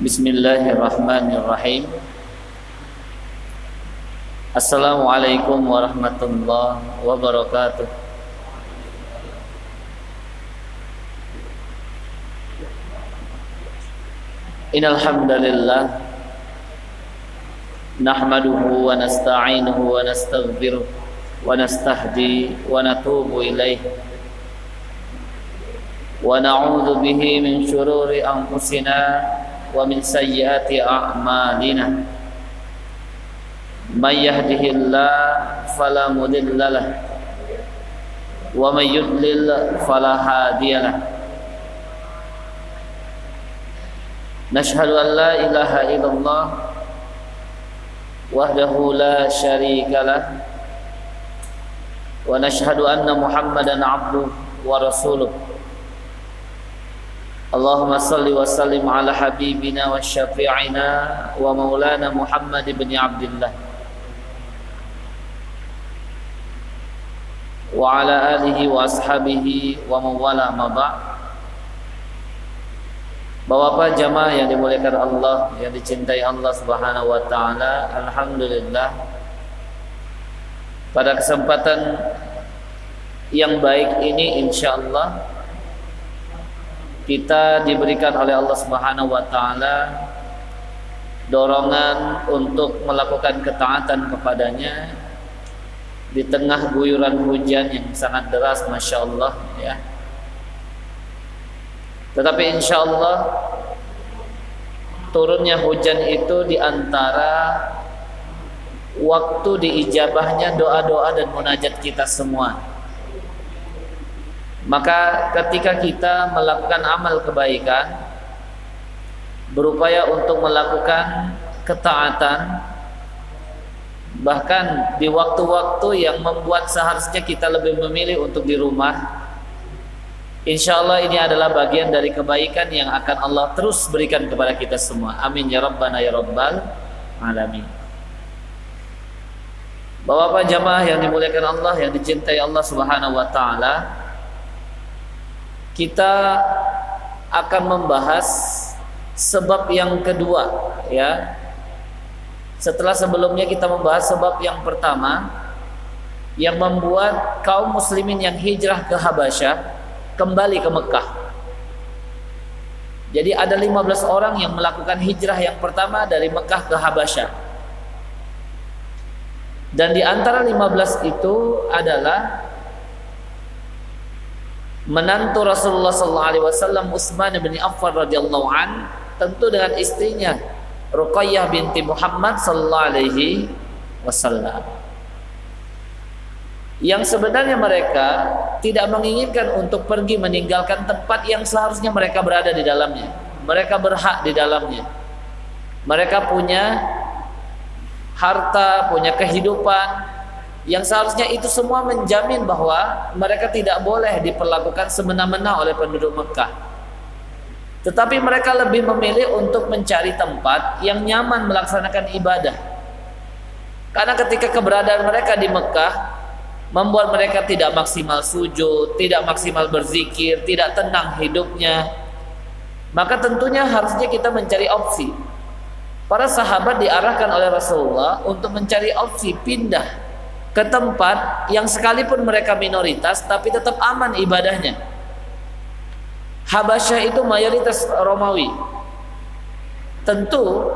Bismillahirrahmanirrahim. Assalamualaikum warahmatullahi wabarakatuh. Innal hamdalillah nahmaduhu wa nasta'inuhu wa nastaghfiruh wa nastahdi wa natubu ilaih wa na'udzu bihi min shururi anfusina ومن سيئات أعمالنا. من يهده الله فلا مضل له ومن يضلل فلا هادي له. نشهد أن لا إله إلا الله وحده لا شريك له ونشهد أن محمدا عبده ورسوله. اللهم صل وسلم على حبيبنا وشفيعنا ومولانا محمد بن عبد الله وعلى آله وأصحابه ومن والاه ما بعد Bapak-bapak jamaah yang dimuliakan Allah, yang dicintai Allah Subhanahu wa taala, alhamdulillah pada kesempatan yang baik ini insyaallah kita diberikan oleh Allah Subhanahu wa taala dorongan untuk melakukan ketaatan kepadanya di tengah guyuran hujan yang sangat deras Masya Allah ya. Tetapi insya Allah turunnya hujan itu di antara waktu diijabahnya doa-doa dan munajat kita semua maka ketika kita melakukan amal kebaikan berupaya untuk melakukan ketaatan bahkan di waktu-waktu yang membuat seharusnya kita lebih memilih untuk di rumah Insya Allah ini adalah bagian dari kebaikan yang akan Allah terus berikan kepada kita semua. Amin ya Rabbana ya Rabbal Alamin. Bapak-bapak jamaah yang dimuliakan Allah Yang dicintai Allah subhanahu wa ta'ala kita akan membahas sebab yang kedua ya. Setelah sebelumnya kita membahas sebab yang pertama yang membuat kaum muslimin yang hijrah ke Habasyah kembali ke Mekah. Jadi ada 15 orang yang melakukan hijrah yang pertama dari Mekah ke Habasyah. Dan di antara 15 itu adalah menantu Rasulullah sallallahu alaihi wasallam Utsman bin Affan radhiyallahu an tentu dengan istrinya Ruqayyah binti Muhammad sallallahu alaihi wasallam. Yang sebenarnya mereka tidak menginginkan untuk pergi meninggalkan tempat yang seharusnya mereka berada di dalamnya. Mereka berhak di dalamnya. Mereka punya harta punya kehidupan yang seharusnya itu semua menjamin bahwa mereka tidak boleh diperlakukan semena-mena oleh penduduk Mekah. Tetapi mereka lebih memilih untuk mencari tempat yang nyaman melaksanakan ibadah. Karena ketika keberadaan mereka di Mekah membuat mereka tidak maksimal sujud, tidak maksimal berzikir, tidak tenang hidupnya. Maka tentunya harusnya kita mencari opsi. Para sahabat diarahkan oleh Rasulullah untuk mencari opsi pindah ke tempat yang sekalipun mereka minoritas tapi tetap aman ibadahnya. Habasyah itu mayoritas Romawi. Tentu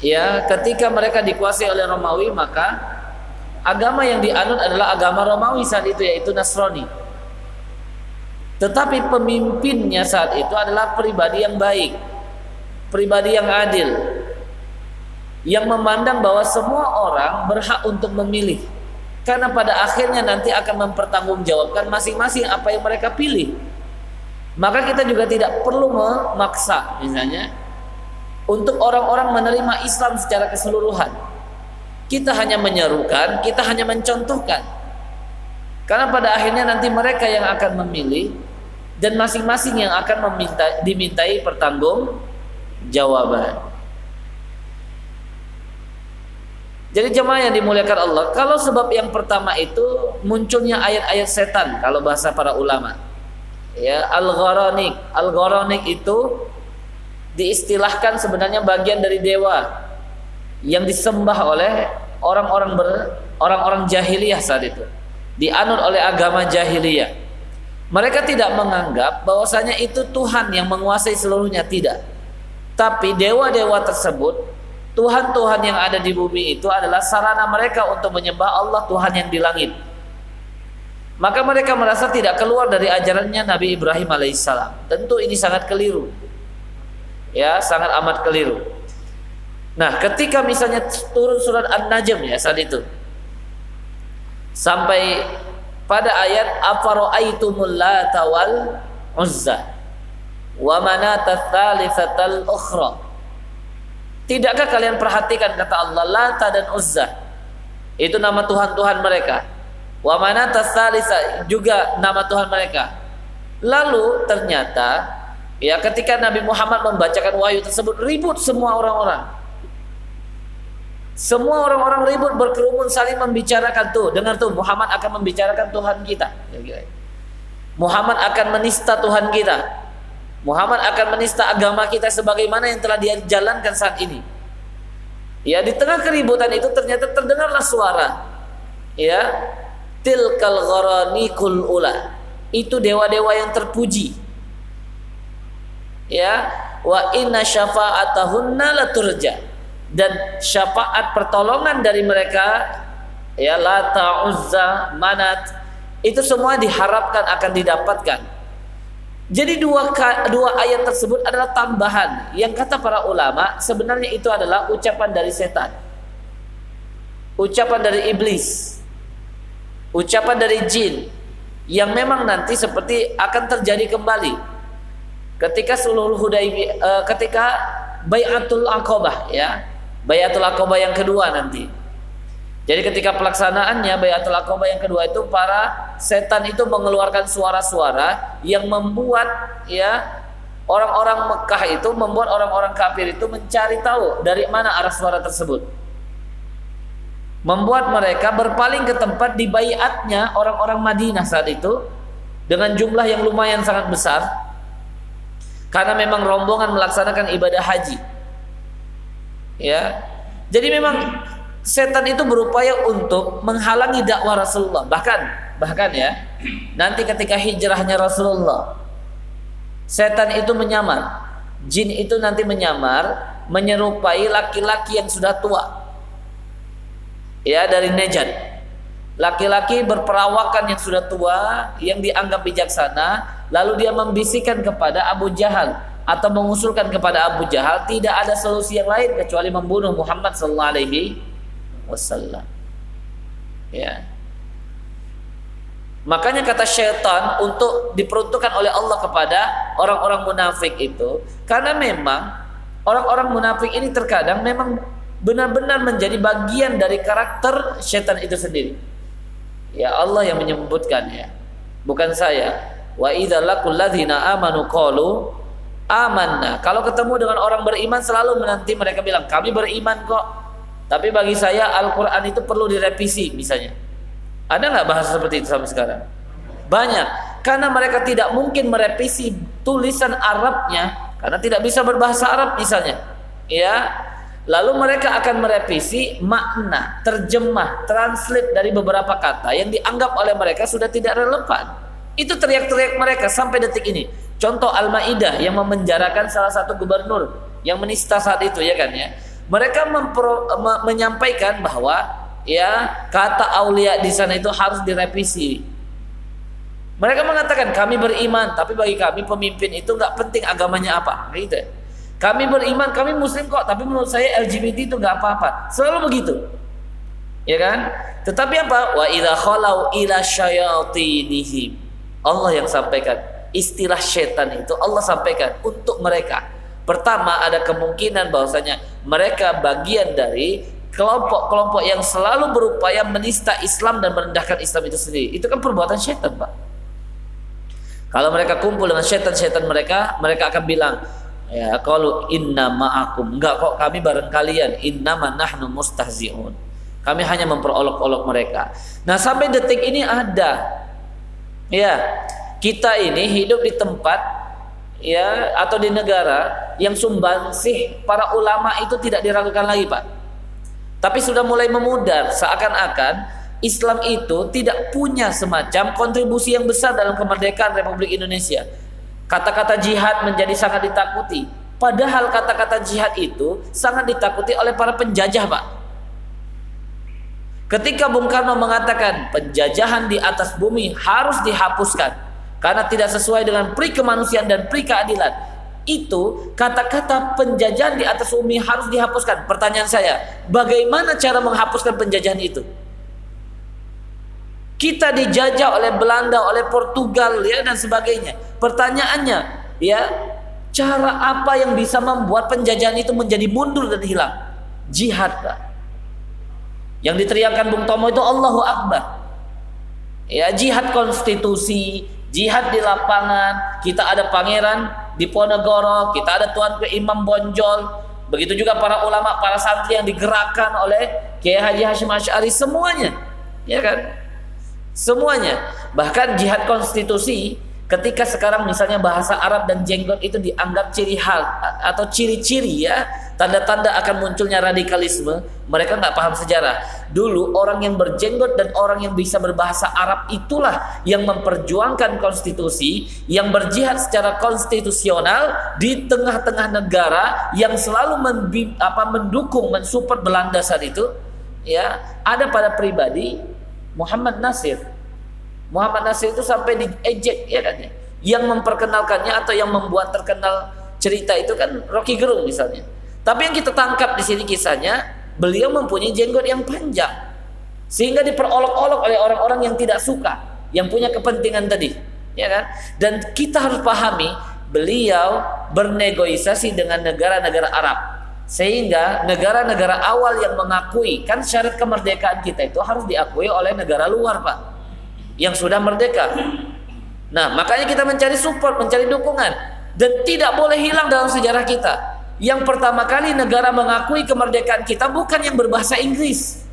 ya ketika mereka dikuasai oleh Romawi maka agama yang dianut adalah agama Romawi saat itu yaitu Nasrani. Tetapi pemimpinnya saat itu adalah pribadi yang baik, pribadi yang adil, yang memandang bahwa semua orang berhak untuk memilih. Karena pada akhirnya nanti akan mempertanggungjawabkan masing-masing apa yang mereka pilih. Maka kita juga tidak perlu memaksa misalnya untuk orang-orang menerima Islam secara keseluruhan. Kita hanya menyerukan kita hanya mencontohkan. Karena pada akhirnya nanti mereka yang akan memilih dan masing-masing yang akan meminta dimintai pertanggung jawaban Jadi jemaah yang dimuliakan Allah, kalau sebab yang pertama itu munculnya ayat-ayat setan kalau bahasa para ulama. Ya, al-gharanik. Al-gharanik itu diistilahkan sebenarnya bagian dari dewa yang disembah oleh orang-orang ber orang-orang jahiliyah saat itu dianut oleh agama jahiliyah mereka tidak menganggap bahwasanya itu Tuhan yang menguasai seluruhnya tidak tapi dewa-dewa tersebut Tuhan-Tuhan yang ada di bumi itu adalah sarana mereka untuk menyembah Allah Tuhan yang di langit. Maka mereka merasa tidak keluar dari ajarannya Nabi Ibrahim alaihissalam. Tentu ini sangat keliru. Ya sangat amat keliru. Nah, ketika misalnya turun surat An-Najm ya saat itu. Sampai pada ayat afara'aitumul lata wal uzza wa manata tsalitsatal ukhra. Tidakkah kalian perhatikan kata Allah Lata dan Uzza itu nama Tuhan-Tuhan mereka. Wa manata tsalisa juga nama Tuhan mereka. Lalu ternyata ya ketika Nabi Muhammad membacakan wahyu tersebut ribut semua orang-orang semua orang-orang ribut berkerumun saling membicarakan tuh. Dengar tuh Muhammad akan membicarakan Tuhan kita. Muhammad akan menista Tuhan kita. Muhammad akan menista agama kita sebagaimana yang telah dia jalankan saat ini. Ya, di tengah keributan itu ternyata terdengarlah suara. Ya, tilkal gharanikul ula. Itu dewa-dewa yang terpuji. Ya, wa inna syafa'atahunna laturja dan syafaat pertolongan dari mereka ya Lata Uzza Manat itu semua diharapkan akan didapatkan. Jadi dua dua ayat tersebut adalah tambahan yang kata para ulama sebenarnya itu adalah ucapan dari setan. Ucapan dari iblis. Ucapan dari jin yang memang nanti seperti akan terjadi kembali ketika seluruh Hudaybiyah uh, ketika Bayatul Aqabah ya Bayatul Aqabah yang kedua nanti. Jadi ketika pelaksanaannya Bayatul Aqabah yang kedua itu para setan itu mengeluarkan suara-suara yang membuat ya orang-orang Mekah itu membuat orang-orang kafir itu mencari tahu dari mana arah suara tersebut. Membuat mereka berpaling ke tempat di bayatnya orang-orang Madinah saat itu dengan jumlah yang lumayan sangat besar karena memang rombongan melaksanakan ibadah haji ya jadi memang setan itu berupaya untuk menghalangi dakwah Rasulullah. Bahkan bahkan ya nanti ketika hijrahnya Rasulullah setan itu menyamar. Jin itu nanti menyamar menyerupai laki-laki yang sudah tua. Ya dari Nejad laki-laki berperawakan yang sudah tua yang dianggap bijaksana lalu dia membisikkan kepada Abu Jahal atau mengusulkan kepada Abu Jahal tidak ada solusi yang lain kecuali membunuh Muhammad sallallahu alaihi wasallam. Ya. Makanya kata syaitan untuk diperuntukkan oleh Allah kepada orang-orang munafik itu karena memang orang-orang munafik ini terkadang memang benar-benar menjadi bagian dari karakter syaitan itu sendiri. Ya Allah yang menyebutkan ya. Bukan saya. Wa idza laqul ladzina amanu qalu amanna. Kalau ketemu dengan orang beriman selalu menanti mereka bilang kami beriman kok. Tapi bagi saya Al-Quran itu perlu direvisi misalnya. Ada nggak bahasa seperti itu sampai sekarang? Banyak. Karena mereka tidak mungkin merevisi tulisan Arabnya karena tidak bisa berbahasa Arab misalnya. Ya. Lalu mereka akan merevisi makna, terjemah, translate dari beberapa kata yang dianggap oleh mereka sudah tidak relevan. Itu teriak-teriak mereka sampai detik ini. Contoh Al-Maidah yang memenjarakan salah satu gubernur yang menista saat itu ya kan ya. Mereka mempro, me, menyampaikan bahwa ya kata aulia di sana itu harus direvisi. Mereka mengatakan kami beriman, tapi bagi kami pemimpin itu nggak penting agamanya apa, gitu. Kami beriman, kami muslim kok, tapi menurut saya LGBT itu nggak apa-apa. Selalu begitu. Ya kan? Tetapi apa? Wa idza khalau ila. Allah yang sampaikan istilah setan itu Allah sampaikan untuk mereka. Pertama ada kemungkinan bahwasanya mereka bagian dari kelompok-kelompok yang selalu berupaya menista Islam dan merendahkan Islam itu sendiri. Itu kan perbuatan setan, Pak. Kalau mereka kumpul dengan setan-setan mereka, mereka akan bilang, ya kalau inna ma'akum, enggak kok kami bareng kalian, inna nahnu mustahzi'un. Kami hanya memperolok-olok mereka. Nah, sampai detik ini ada ya kita ini hidup di tempat ya atau di negara yang sumbangsih para ulama itu tidak diragukan lagi Pak. Tapi sudah mulai memudar seakan-akan Islam itu tidak punya semacam kontribusi yang besar dalam kemerdekaan Republik Indonesia. Kata-kata jihad menjadi sangat ditakuti. Padahal kata-kata jihad itu sangat ditakuti oleh para penjajah, Pak. Ketika Bung Karno mengatakan penjajahan di atas bumi harus dihapuskan karena tidak sesuai dengan pri kemanusiaan dan pri keadilan, itu kata-kata penjajahan di atas bumi harus dihapuskan. Pertanyaan saya, bagaimana cara menghapuskan penjajahan itu? Kita dijajah oleh Belanda, oleh Portugal ya dan sebagainya. Pertanyaannya, ya, cara apa yang bisa membuat penjajahan itu menjadi mundur dan hilang? Jihad, Pak. Yang diteriakkan Bung Tomo itu Allahu Akbar. Ya, jihad konstitusi, jihad di lapangan, kita ada pangeran di Ponegoro, kita ada Tuan ke Imam Bonjol, begitu juga para ulama, para santri yang digerakkan oleh Kiai Haji Hashim Asy'ari semuanya, ya kan? Semuanya. Bahkan jihad konstitusi ketika sekarang misalnya bahasa Arab dan jenggot itu dianggap ciri hal atau ciri-ciri ya tanda-tanda akan munculnya radikalisme mereka nggak paham sejarah. Dulu orang yang berjenggot dan orang yang bisa berbahasa Arab itulah yang memperjuangkan konstitusi yang berjihad secara konstitusional di tengah-tengah negara yang selalu membi, apa, mendukung mensupport Belanda saat itu. Ya ada pada pribadi Muhammad Nasir Muhammad Nasir itu sampai diejek ya kan ya. Yang memperkenalkannya atau yang membuat terkenal cerita itu kan Rocky Gerung misalnya. Tapi yang kita tangkap di sini kisahnya, beliau mempunyai jenggot yang panjang. Sehingga diperolok-olok oleh orang-orang yang tidak suka, yang punya kepentingan tadi, ya kan? Dan kita harus pahami beliau bernegosiasi dengan negara-negara Arab sehingga negara-negara awal yang mengakui kan syarat kemerdekaan kita itu harus diakui oleh negara luar pak yang sudah merdeka. Nah, makanya kita mencari support, mencari dukungan dan tidak boleh hilang dalam sejarah kita. Yang pertama kali negara mengakui kemerdekaan kita bukan yang berbahasa Inggris.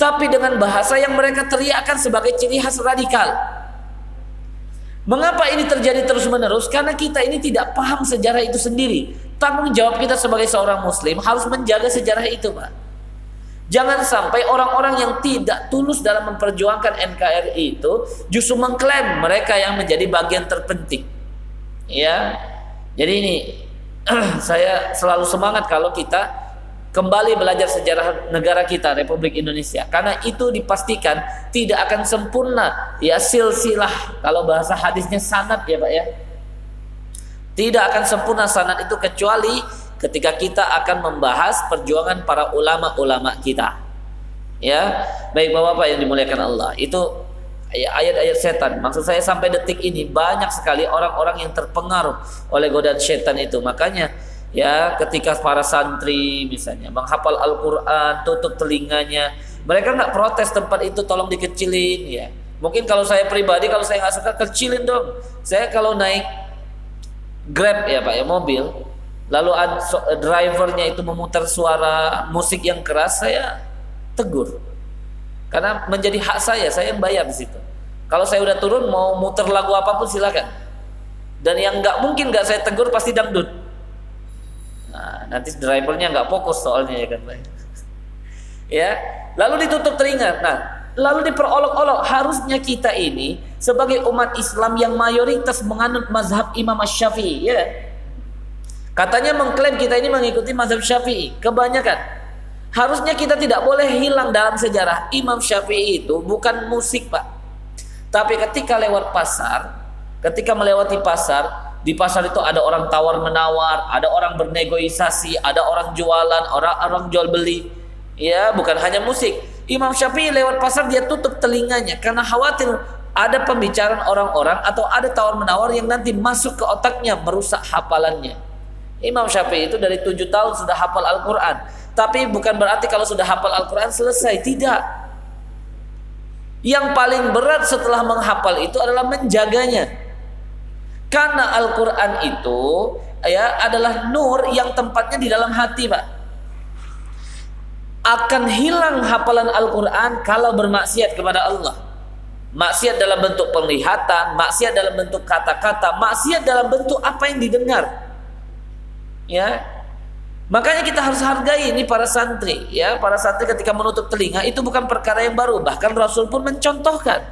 Tapi dengan bahasa yang mereka teriakkan sebagai ciri khas radikal. Mengapa ini terjadi terus-menerus? Karena kita ini tidak paham sejarah itu sendiri. Tanggung jawab kita sebagai seorang muslim harus menjaga sejarah itu, Pak. Jangan sampai orang-orang yang tidak tulus dalam memperjuangkan NKRI itu justru mengklaim mereka yang menjadi bagian terpenting. Ya. Jadi ini saya selalu semangat kalau kita kembali belajar sejarah negara kita Republik Indonesia karena itu dipastikan tidak akan sempurna ya silsilah kalau bahasa hadisnya sanad ya Pak ya. Tidak akan sempurna sanad itu kecuali ketika kita akan membahas perjuangan para ulama-ulama kita. Ya, baik Bapak-bapak yang dimuliakan Allah. Itu ayat-ayat setan. Maksud saya sampai detik ini banyak sekali orang-orang yang terpengaruh oleh godaan setan itu. Makanya ya ketika para santri misalnya menghafal Al-Qur'an, tutup telinganya, mereka nggak protes tempat itu tolong dikecilin ya. Mungkin kalau saya pribadi kalau saya nggak suka kecilin dong. Saya kalau naik Grab ya Pak ya mobil lalu drivernya itu memutar suara musik yang keras saya tegur. Karena menjadi hak saya saya yang bayar di situ. Kalau saya udah turun mau muter lagu apa pun silakan. Dan yang nggak mungkin nggak saya tegur pasti dangdut. Nah, nanti drivernya nggak fokus soalnya ya kan ya lalu ditutup telinga. Nah lalu diperolok-olok. Harusnya kita ini sebagai umat Islam yang mayoritas menganut mazhab Imam Syafi'i ya Katanya mengklaim kita ini mengikuti mazhab Syafi'i. Kebanyakan. Harusnya kita tidak boleh hilang dalam sejarah. Imam Syafi'i itu bukan musik, Pak. Tapi ketika lewat pasar, ketika melewati pasar, di pasar itu ada orang tawar menawar, ada orang bernegosiasi, ada orang jualan, orang orang jual beli. Ya, bukan hanya musik. Imam Syafi'i lewat pasar dia tutup telinganya karena khawatir ada pembicaraan orang-orang atau ada tawar menawar yang nanti masuk ke otaknya merusak hafalannya. Imam Syafi'i itu dari tujuh tahun sudah hafal Al-Quran. Tapi bukan berarti kalau sudah hafal Al-Quran selesai. Tidak. Yang paling berat setelah menghafal itu adalah menjaganya. Karena Al-Quran itu ya adalah nur yang tempatnya di dalam hati, Pak. Akan hilang hafalan Al-Quran kalau bermaksiat kepada Allah. Maksiat dalam bentuk penglihatan, maksiat dalam bentuk kata-kata, maksiat dalam bentuk apa yang didengar. Ya. Makanya kita harus hargai ini para santri, ya, para santri ketika menutup telinga itu bukan perkara yang baru, bahkan Rasul pun mencontohkan.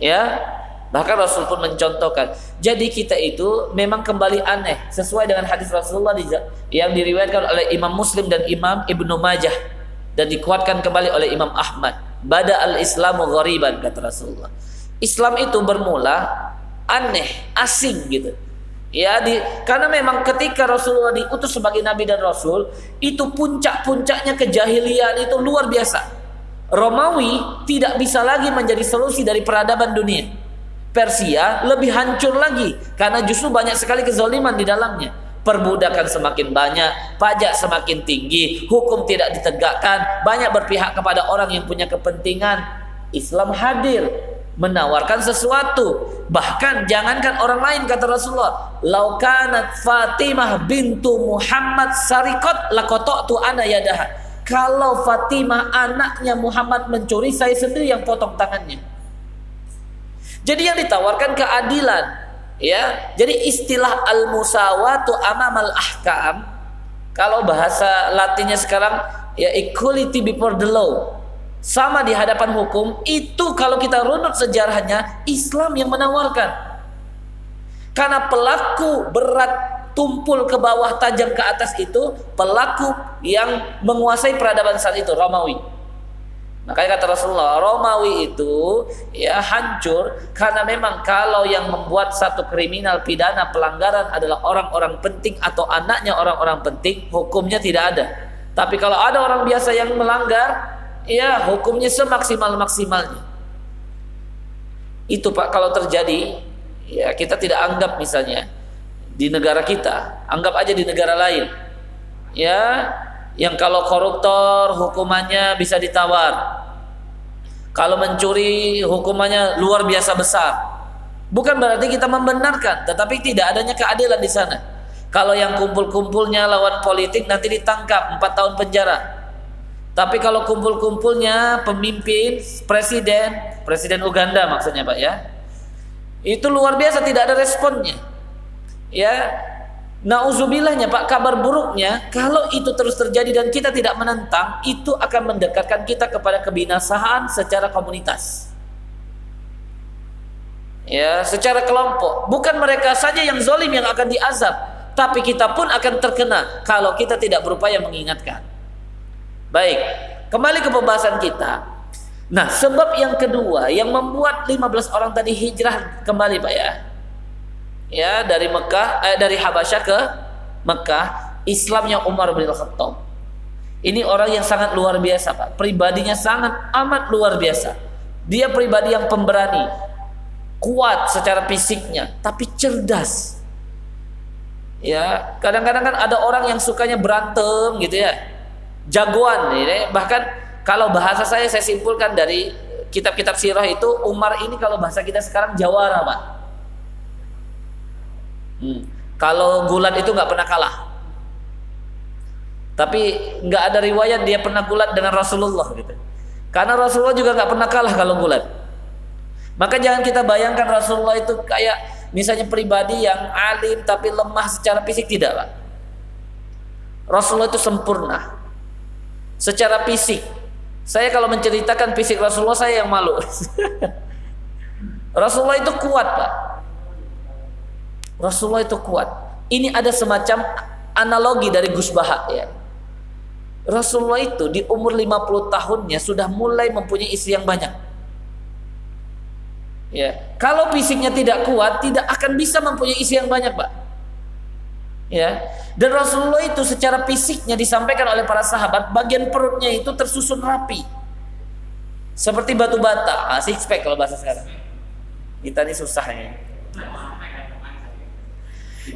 Ya, bahkan Rasul pun mencontohkan. Jadi kita itu memang kembali aneh sesuai dengan hadis Rasulullah yang diriwayatkan oleh Imam Muslim dan Imam Ibnu Majah dan dikuatkan kembali oleh Imam Ahmad. Bada al-Islamu ghariban kata Rasulullah. Islam itu bermula aneh, asing gitu. Ya, di, karena memang ketika Rasulullah diutus sebagai nabi dan rasul, itu puncak-puncaknya kejahilian itu luar biasa. Romawi tidak bisa lagi menjadi solusi dari peradaban dunia. Persia lebih hancur lagi karena justru banyak sekali kezaliman di dalamnya. Perbudakan semakin banyak, pajak semakin tinggi, hukum tidak ditegakkan, banyak berpihak kepada orang yang punya kepentingan. Islam hadir menawarkan sesuatu. Bahkan jangankan orang lain kata Rasulullah, "Laukanat Fatimah bintu Muhammad sarikot tu ana yadaha." Kalau Fatimah anaknya Muhammad mencuri, saya sendiri yang potong tangannya. Jadi yang ditawarkan keadilan, ya. Jadi istilah al-musawatu amamal ahkam kalau bahasa Latinnya sekarang ya equality before the law sama di hadapan hukum itu kalau kita runut sejarahnya Islam yang menawarkan. Karena pelaku berat tumpul ke bawah tajam ke atas itu pelaku yang menguasai peradaban saat itu Romawi. Makanya kata Rasulullah Romawi itu ya hancur karena memang kalau yang membuat satu kriminal pidana pelanggaran adalah orang-orang penting atau anaknya orang-orang penting hukumnya tidak ada. Tapi kalau ada orang biasa yang melanggar ya hukumnya semaksimal-maksimalnya. Itu Pak kalau terjadi ya kita tidak anggap misalnya di negara kita, anggap aja di negara lain. Ya, yang kalau koruptor hukumannya bisa ditawar. Kalau mencuri hukumannya luar biasa besar. Bukan berarti kita membenarkan, tetapi tidak adanya keadilan di sana. Kalau yang kumpul-kumpulnya lawan politik nanti ditangkap 4 tahun penjara. Tapi kalau kumpul-kumpulnya pemimpin, presiden, presiden Uganda maksudnya Pak ya. Itu luar biasa tidak ada responnya. Ya. Nauzubillahnya Pak, kabar buruknya kalau itu terus terjadi dan kita tidak menentang, itu akan mendekatkan kita kepada kebinasaan secara komunitas. Ya, secara kelompok. Bukan mereka saja yang zolim yang akan diazab, tapi kita pun akan terkena kalau kita tidak berupaya mengingatkan. Baik, kembali ke pembahasan kita. Nah, sebab yang kedua yang membuat 15 orang tadi hijrah kembali, Pak ya. Ya, dari Mekah eh, dari Habasyah ke Mekah, Islamnya Umar bin Khattab. Ini orang yang sangat luar biasa, Pak. Pribadinya sangat amat luar biasa. Dia pribadi yang pemberani, kuat secara fisiknya, tapi cerdas. Ya, kadang-kadang kan ada orang yang sukanya berantem gitu ya jagoan ini. Bahkan kalau bahasa saya saya simpulkan dari kitab-kitab sirah itu Umar ini kalau bahasa kita sekarang jawara pak. Hmm. kalau gulat itu nggak pernah kalah. Tapi nggak ada riwayat dia pernah gulat dengan Rasulullah gitu. Karena Rasulullah juga nggak pernah kalah kalau gulat. Maka jangan kita bayangkan Rasulullah itu kayak misalnya pribadi yang alim tapi lemah secara fisik tidak pak. Rasulullah itu sempurna secara fisik. Saya kalau menceritakan fisik Rasulullah saya yang malu. Rasulullah itu kuat, Pak. Rasulullah itu kuat. Ini ada semacam analogi dari Gus Baha ya. Rasulullah itu di umur 50 tahunnya sudah mulai mempunyai istri yang banyak. Ya, kalau fisiknya tidak kuat, tidak akan bisa mempunyai istri yang banyak, Pak. Ya, dan Rasulullah itu secara fisiknya disampaikan oleh para sahabat, bagian perutnya itu tersusun rapi. Seperti batu bata, ah, six pack kalau bahasa sekarang. Kita ini susah ya.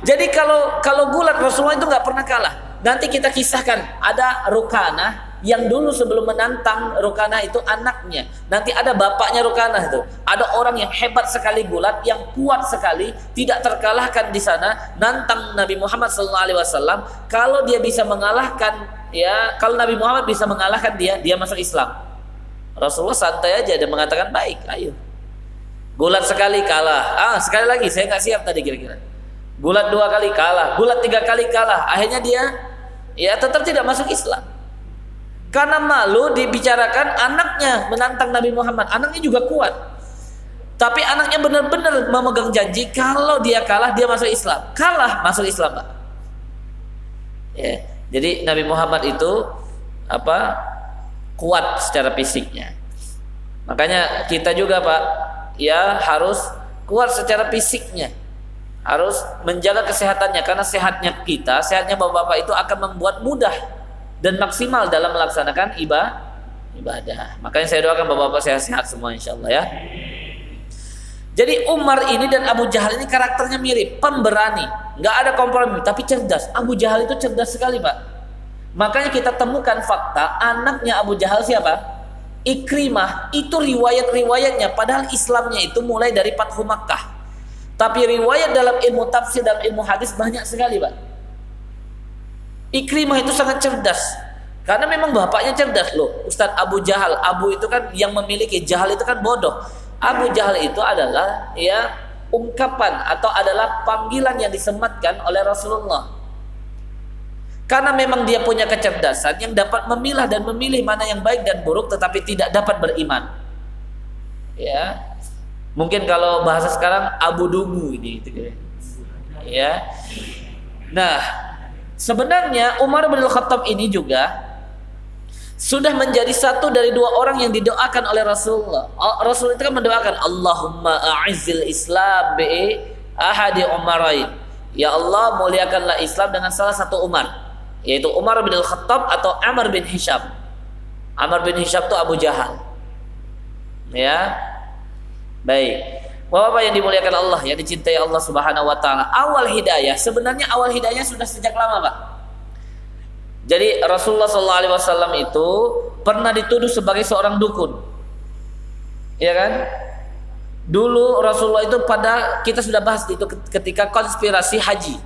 Jadi kalau kalau gulat Rasulullah itu nggak pernah kalah. Nanti kita kisahkan ada Rukana yang dulu sebelum menantang Rukana itu anaknya. Nanti ada bapaknya Rukana itu. Ada orang yang hebat sekali gulat, yang kuat sekali, tidak terkalahkan di sana. Nantang Nabi Muhammad SAW. Kalau dia bisa mengalahkan, ya kalau Nabi Muhammad bisa mengalahkan dia, dia masuk Islam. Rasulullah santai aja dan mengatakan baik, ayo. Gulat sekali kalah. Ah sekali lagi saya nggak siap tadi kira-kira. Gulat dua kali kalah, gulat tiga kali kalah. Akhirnya dia ya tetap tidak masuk Islam. Karena malu dibicarakan anaknya menantang Nabi Muhammad. Anaknya juga kuat. Tapi anaknya benar-benar memegang janji kalau dia kalah dia masuk Islam. Kalah masuk Islam, Pak. Ya. Jadi Nabi Muhammad itu apa? kuat secara fisiknya. Makanya kita juga, Pak, ya harus kuat secara fisiknya. Harus menjaga kesehatannya karena sehatnya kita, sehatnya Bapak-bapak itu akan membuat mudah dan maksimal dalam melaksanakan ibadah. Makanya saya doakan Bapak-bapak sehat-sehat semua insyaallah ya. Jadi Umar ini dan Abu Jahal ini karakternya mirip, pemberani, nggak ada kompromi, tapi cerdas. Abu Jahal itu cerdas sekali, Pak. Makanya kita temukan fakta anaknya Abu Jahal siapa? Ikrimah itu riwayat-riwayatnya padahal Islamnya itu mulai dari Fathu Makkah. Tapi riwayat dalam ilmu tafsir dan ilmu hadis banyak sekali, Pak. Ikrimah itu sangat cerdas. Karena memang bapaknya cerdas loh. Ustadz Abu Jahal, Abu itu kan yang memiliki, Jahal itu kan bodoh. Abu Jahal itu adalah ya ungkapan atau adalah panggilan yang disematkan oleh Rasulullah. Karena memang dia punya kecerdasan yang dapat memilah dan memilih mana yang baik dan buruk tetapi tidak dapat beriman. Ya. Mungkin kalau bahasa sekarang abu dungu ini gitu ya. Nah, sebenarnya Umar bin Khattab ini juga sudah menjadi satu dari dua orang yang didoakan oleh Rasulullah. Oh, Rasul itu kan mendoakan Allahumma a'izil Islam bi ahadi umarain. Ya Allah muliakanlah Islam dengan salah satu Umar, yaitu Umar bin Al-Khattab atau Amr bin Hisham. Amr bin Hisham itu Abu Jahal. Ya. Baik. Bapak yang dimuliakan Allah, yang dicintai Allah Subhanahu wa taala. Awal hidayah, sebenarnya awal hidayahnya sudah sejak lama, Pak. Jadi Rasulullah SAW itu pernah dituduh sebagai seorang dukun, ya kan? Dulu Rasulullah itu pada kita sudah bahas itu ketika konspirasi haji.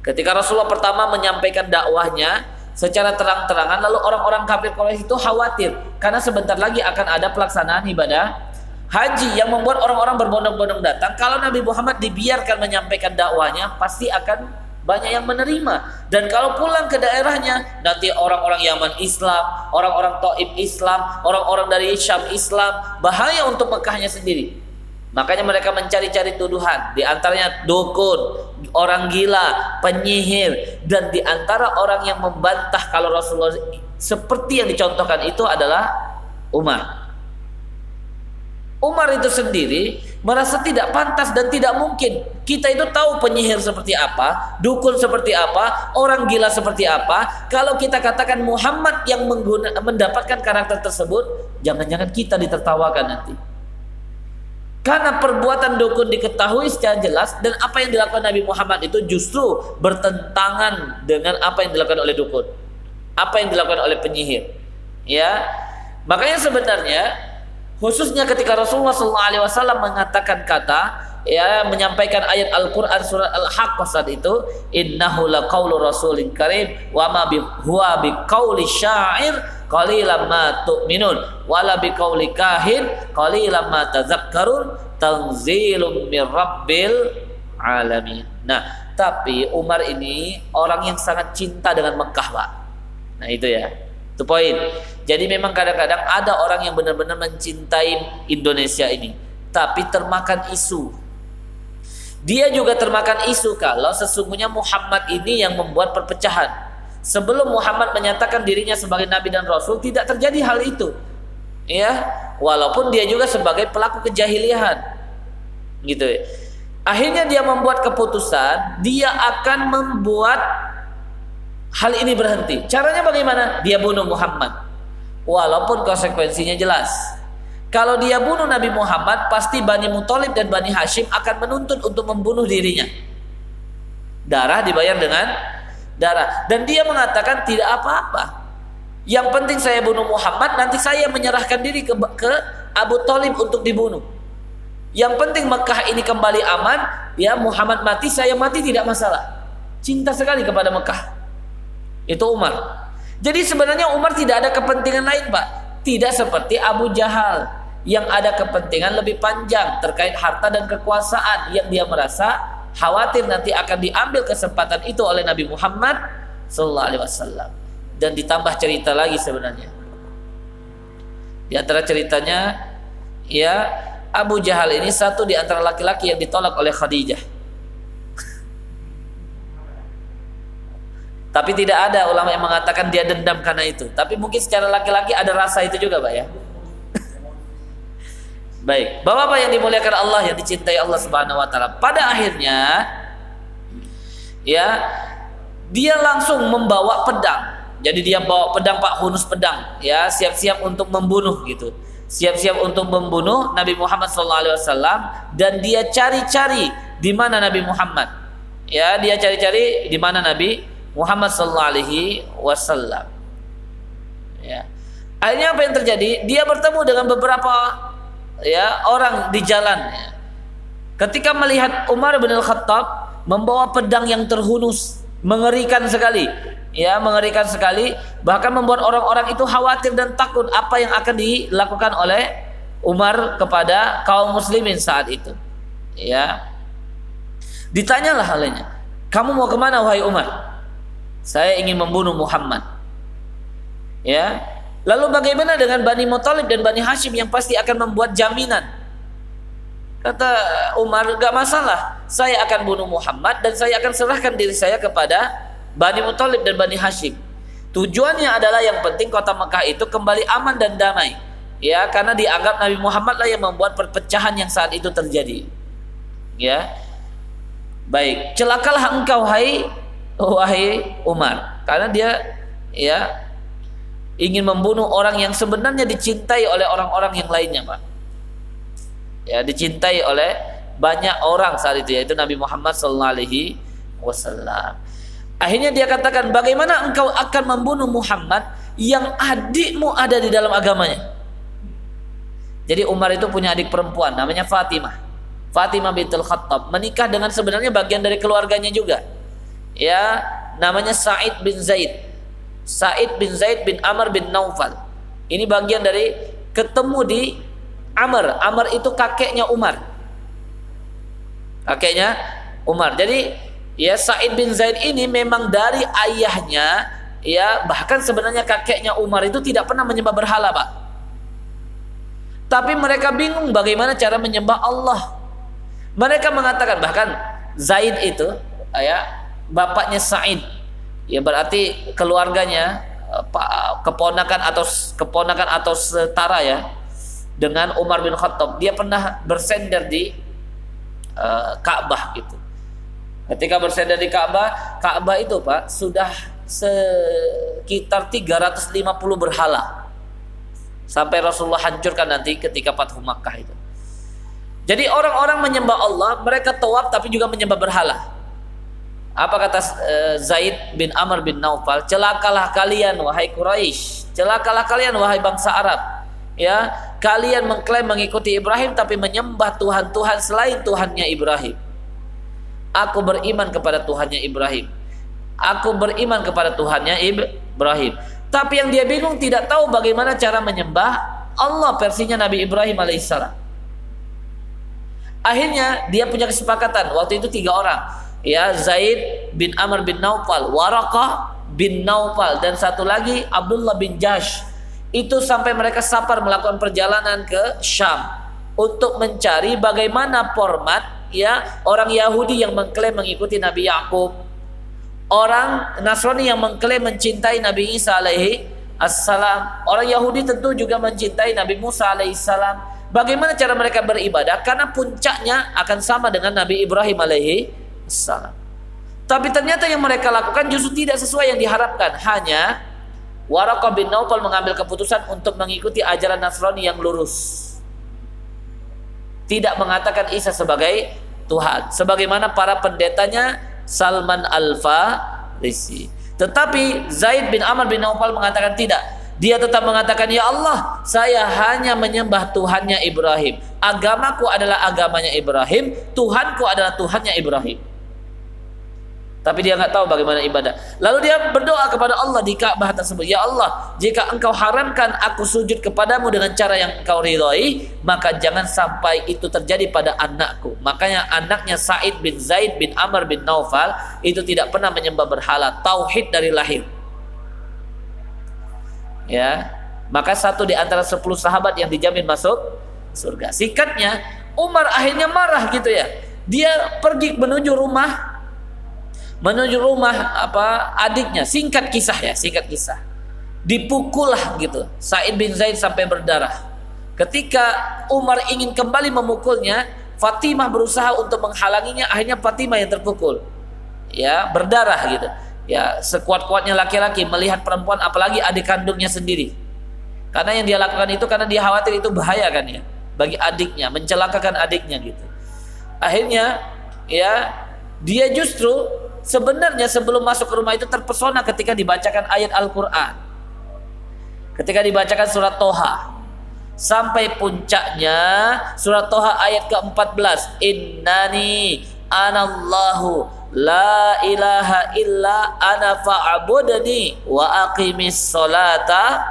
Ketika Rasulullah pertama menyampaikan dakwahnya secara terang-terangan, lalu orang-orang kafir Quraisy itu khawatir karena sebentar lagi akan ada pelaksanaan ibadah haji yang membuat orang-orang berbondong-bondong datang. Kalau Nabi Muhammad dibiarkan menyampaikan dakwahnya, pasti akan banyak yang menerima dan kalau pulang ke daerahnya nanti orang-orang Yaman Islam, orang-orang Taif Islam, orang-orang dari Syam Islam, bahaya untuk Mekahnya sendiri. Makanya mereka mencari-cari tuduhan, di antaranya dukun, orang gila, penyihir dan di antara orang yang membantah kalau Rasulullah seperti yang dicontohkan itu adalah Umar. Umar itu sendiri merasa tidak pantas dan tidak mungkin. Kita itu tahu penyihir seperti apa, dukun seperti apa, orang gila seperti apa. Kalau kita katakan Muhammad yang mengguna, mendapatkan karakter tersebut, jangan-jangan kita ditertawakan nanti. Karena perbuatan dukun diketahui secara jelas dan apa yang dilakukan Nabi Muhammad itu justru bertentangan dengan apa yang dilakukan oleh dukun. Apa yang dilakukan oleh penyihir. Ya. Makanya sebenarnya Khususnya ketika Rasulullah SAW mengatakan kata ya menyampaikan ayat Al-Qur'an surat Al-Haqqah saat itu innahu laqaulu rasulin karim wa ma bi huwa bi qauli syair qalilan ma tu'minun wala bi qauli kahin qalilan ma tadzakkarun tanzilum mir rabbil alamin. Nah, tapi Umar ini orang yang sangat cinta dengan Mekah, Pak. Nah, itu ya. Itu poin. Jadi memang kadang-kadang ada orang yang benar-benar mencintai Indonesia ini, tapi termakan isu. Dia juga termakan isu kalau sesungguhnya Muhammad ini yang membuat perpecahan. Sebelum Muhammad menyatakan dirinya sebagai nabi dan rasul tidak terjadi hal itu. Ya, walaupun dia juga sebagai pelaku kejahilian. Gitu ya. Akhirnya dia membuat keputusan, dia akan membuat hal ini berhenti. Caranya bagaimana? Dia bunuh Muhammad. Walaupun konsekuensinya jelas. Kalau dia bunuh Nabi Muhammad, pasti Bani Muthalib dan Bani Hashim akan menuntut untuk membunuh dirinya. Darah dibayar dengan darah. Dan dia mengatakan tidak apa-apa. Yang penting saya bunuh Muhammad, nanti saya menyerahkan diri ke, ke Abu Talib untuk dibunuh. Yang penting Mekah ini kembali aman, ya Muhammad mati, saya mati tidak masalah. Cinta sekali kepada Mekah. Itu Umar. Jadi sebenarnya Umar tidak ada kepentingan lain, Pak. Tidak seperti Abu Jahal yang ada kepentingan lebih panjang terkait harta dan kekuasaan yang dia merasa khawatir nanti akan diambil kesempatan itu oleh Nabi Muhammad sallallahu alaihi wasallam. Dan ditambah cerita lagi sebenarnya. Di antara ceritanya ya Abu Jahal ini satu di antara laki-laki yang ditolak oleh Khadijah. Tapi tidak ada ulama yang mengatakan dia dendam karena itu. Tapi mungkin secara laki-laki ada rasa itu juga, Pak ya. Baik, Bapak-bapak yang dimuliakan Allah yang dicintai Allah Subhanahu wa taala. Pada akhirnya ya dia langsung membawa pedang. Jadi dia bawa pedang Pak Hunus pedang ya, siap-siap untuk membunuh gitu. Siap-siap untuk membunuh Nabi Muhammad SAW dan dia cari-cari di mana Nabi Muhammad. Ya, dia cari-cari di mana Nabi Muhammad SAW. Ya. Akhirnya apa yang terjadi? Dia bertemu dengan beberapa ya orang di jalan ya. ketika melihat Umar bin Al-Khattab membawa pedang yang terhunus mengerikan sekali ya mengerikan sekali bahkan membuat orang-orang itu khawatir dan takut apa yang akan dilakukan oleh Umar kepada kaum muslimin saat itu ya ditanyalah halnya kamu mau ke mana wahai Umar saya ingin membunuh Muhammad ya Lalu bagaimana dengan Bani Muthalib dan Bani Hashim yang pasti akan membuat jaminan? Kata Umar, gak masalah. Saya akan bunuh Muhammad dan saya akan serahkan diri saya kepada Bani Muthalib dan Bani Hashim. Tujuannya adalah yang penting kota Mekah itu kembali aman dan damai. Ya, karena dianggap Nabi Muhammad lah yang membuat perpecahan yang saat itu terjadi. Ya. Baik, celakalah engkau hai wahai Umar, karena dia ya ingin membunuh orang yang sebenarnya dicintai oleh orang-orang yang lainnya, Pak. Ya, dicintai oleh banyak orang saat itu yaitu Nabi Muhammad sallallahu alaihi wasallam. Akhirnya dia katakan, "Bagaimana engkau akan membunuh Muhammad yang adikmu ada di dalam agamanya?" Jadi Umar itu punya adik perempuan namanya Fatimah. Fatimah bintul Khattab menikah dengan sebenarnya bagian dari keluarganya juga. Ya, namanya Said bin Zaid. Said bin Zaid bin Amr bin Naufal. Ini bagian dari ketemu di Amr. Amr itu kakeknya Umar. Kakeknya Umar. Jadi ya Said bin Zaid ini memang dari ayahnya ya bahkan sebenarnya kakeknya Umar itu tidak pernah menyembah berhala, Pak. Tapi mereka bingung bagaimana cara menyembah Allah. Mereka mengatakan bahkan Zaid itu ya bapaknya Said. Ya berarti keluarganya eh, keponakan atau keponakan atau setara ya dengan Umar bin Khattab. Dia pernah bersender di uh, Ka'bah gitu. Ketika bersender di Ka'bah Ka'bah itu Pak sudah sekitar 350 berhala. Sampai Rasulullah hancurkan nanti ketika Fathu Makkah itu. Jadi orang-orang menyembah Allah mereka tawaf tapi juga menyembah berhala apa kata uh, Zaid bin Amr bin Naufal? Celakalah kalian wahai Quraisy, celakalah kalian wahai bangsa Arab. Ya, kalian mengklaim mengikuti Ibrahim tapi menyembah tuhan-tuhan selain Tuhannya Ibrahim. Aku beriman kepada Tuhannya Ibrahim. Aku beriman kepada Tuhannya Ibrahim. Tapi yang dia bingung tidak tahu bagaimana cara menyembah Allah versinya Nabi Ibrahim alaihissalam. Akhirnya dia punya kesepakatan. Waktu itu tiga orang ya Zaid bin Amr bin Naufal, Warakah bin Naufal dan satu lagi Abdullah bin Jash. Itu sampai mereka sapar melakukan perjalanan ke Syam untuk mencari bagaimana format ya orang Yahudi yang mengklaim mengikuti Nabi Yakub, orang Nasrani yang mengklaim mencintai Nabi Isa alaihi assalam, orang Yahudi tentu juga mencintai Nabi Musa alaihi salam. Bagaimana cara mereka beribadah? Karena puncaknya akan sama dengan Nabi Ibrahim alaihi salam. Tapi ternyata yang mereka lakukan justru tidak sesuai yang diharapkan. Hanya Waraqah bin Naufal mengambil keputusan untuk mengikuti ajaran Nasrani yang lurus. Tidak mengatakan Isa sebagai Tuhan. Sebagaimana para pendetanya Salman Al-Farisi. Tetapi Zaid bin Amr bin Naufal mengatakan tidak. Dia tetap mengatakan, Ya Allah, saya hanya menyembah Tuhannya Ibrahim. Agamaku adalah agamanya Ibrahim. Tuhanku adalah Tuhannya Ibrahim. Tapi dia nggak tahu bagaimana ibadah. Lalu dia berdoa kepada Allah di Ka'bah tersebut, "Ya Allah, jika Engkau haramkan aku sujud kepadamu dengan cara yang Engkau ridhoi, maka jangan sampai itu terjadi pada anakku." Makanya anaknya Said bin Zaid bin Amr bin Naufal itu tidak pernah menyembah berhala, tauhid dari lahir. Ya. Maka satu di antara sepuluh sahabat yang dijamin masuk surga. Sikatnya Umar akhirnya marah gitu ya. Dia pergi menuju rumah menuju rumah apa adiknya. Singkat kisah ya singkat kisah. Dipukul lah gitu Said bin Zaid sampai berdarah. Ketika Umar ingin kembali memukulnya Fatimah berusaha untuk menghalanginya. Akhirnya Fatimah yang terpukul. Ya berdarah gitu. Ya sekuat-kuatnya laki-laki melihat perempuan apalagi adik kandungnya sendiri. Karena yang dia lakukan itu karena dia khawatir itu bahaya kan ya bagi adiknya mencelakakan adiknya gitu. Akhirnya ya dia justru sebenarnya sebelum masuk ke rumah itu terpesona ketika dibacakan ayat Al-Quran. Ketika dibacakan surat Toha. Sampai puncaknya surat Toha ayat ke-14. Innani anallahu la ilaha illa ana wa aqimis salata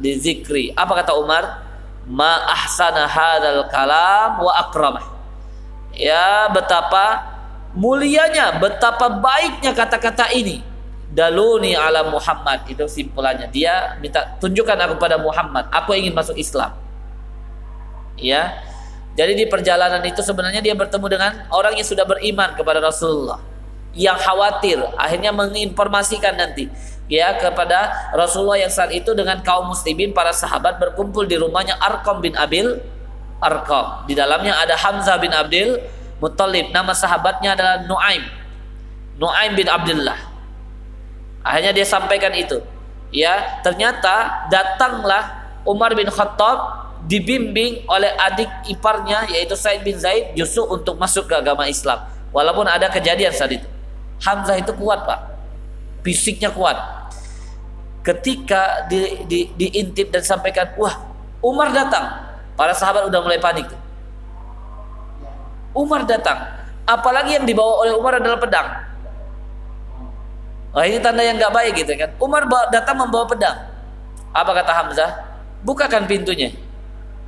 di zikri. Apa kata Umar? Ma ahsana hadal kalam wa akramah. Ya betapa mulianya, betapa baiknya kata-kata ini. Daluni ala Muhammad itu simpulannya. Dia minta tunjukkan aku pada Muhammad. Aku ingin masuk Islam. Ya. Jadi di perjalanan itu sebenarnya dia bertemu dengan orang yang sudah beriman kepada Rasulullah. Yang khawatir akhirnya menginformasikan nanti ya kepada Rasulullah yang saat itu dengan kaum muslimin para sahabat berkumpul di rumahnya Arqam bin Abil Arqam. Di dalamnya ada Hamzah bin Abdul Muttalib. Nama sahabatnya adalah Nuaim. Nuaim bin Abdullah. Akhirnya dia sampaikan itu. Ya ternyata datanglah Umar bin Khattab dibimbing oleh adik iparnya yaitu Said bin Zaid justru untuk masuk ke agama Islam. Walaupun ada kejadian saat itu. Hamzah itu kuat pak. Fisiknya kuat. Ketika di, di, diintip dan sampaikan wah Umar datang. Para sahabat udah mulai panik Umar datang. Apalagi yang dibawa oleh Umar adalah pedang. Oh ini tanda yang nggak baik gitu kan. Umar datang membawa pedang. Apa kata Hamzah? Bukakan pintunya.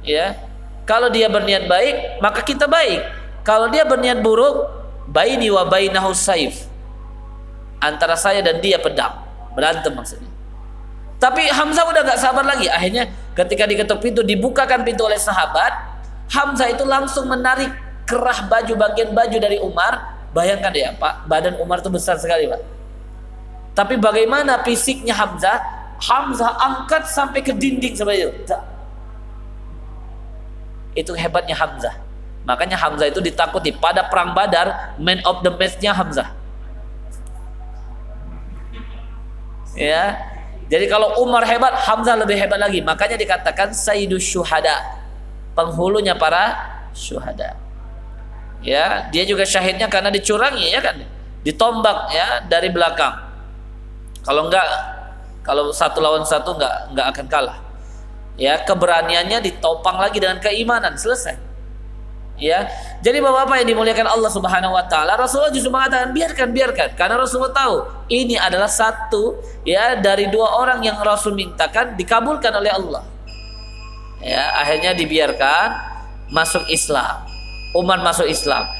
Ya. Kalau dia berniat baik, maka kita baik. Kalau dia berniat buruk, baini wa bainahu saif. Antara saya dan dia pedang. Berantem maksudnya. Tapi Hamzah udah gak sabar lagi. Akhirnya ketika diketuk pintu, dibukakan pintu oleh sahabat. Hamzah itu langsung menarik kerah baju bagian baju dari Umar bayangkan ya Pak badan Umar itu besar sekali Pak. Tapi bagaimana fisiknya Hamzah? Hamzah angkat sampai ke dinding seperti itu itu hebatnya Hamzah. Makanya Hamzah itu ditakuti pada perang Badar man of the match-nya Hamzah. Ya. Jadi kalau Umar hebat Hamzah lebih hebat lagi. Makanya dikatakan Sayyidus Syuhada. Penghulunya para syuhada ya dia juga syahidnya karena dicurangi ya kan? Ditombak ya dari belakang. Kalau enggak kalau satu lawan satu enggak enggak akan kalah. Ya keberaniannya ditopang lagi dengan keimanan selesai. Ya jadi bapak-bapak yang dimuliakan Allah Subhanahu wa taala Rasulullah justru mengatakan biarkan biarkan. Karena Rasulullah tahu ini adalah satu ya dari dua orang yang Rasul mintakan dikabulkan oleh Allah. Ya akhirnya dibiarkan masuk Islam Umar masuk Islam.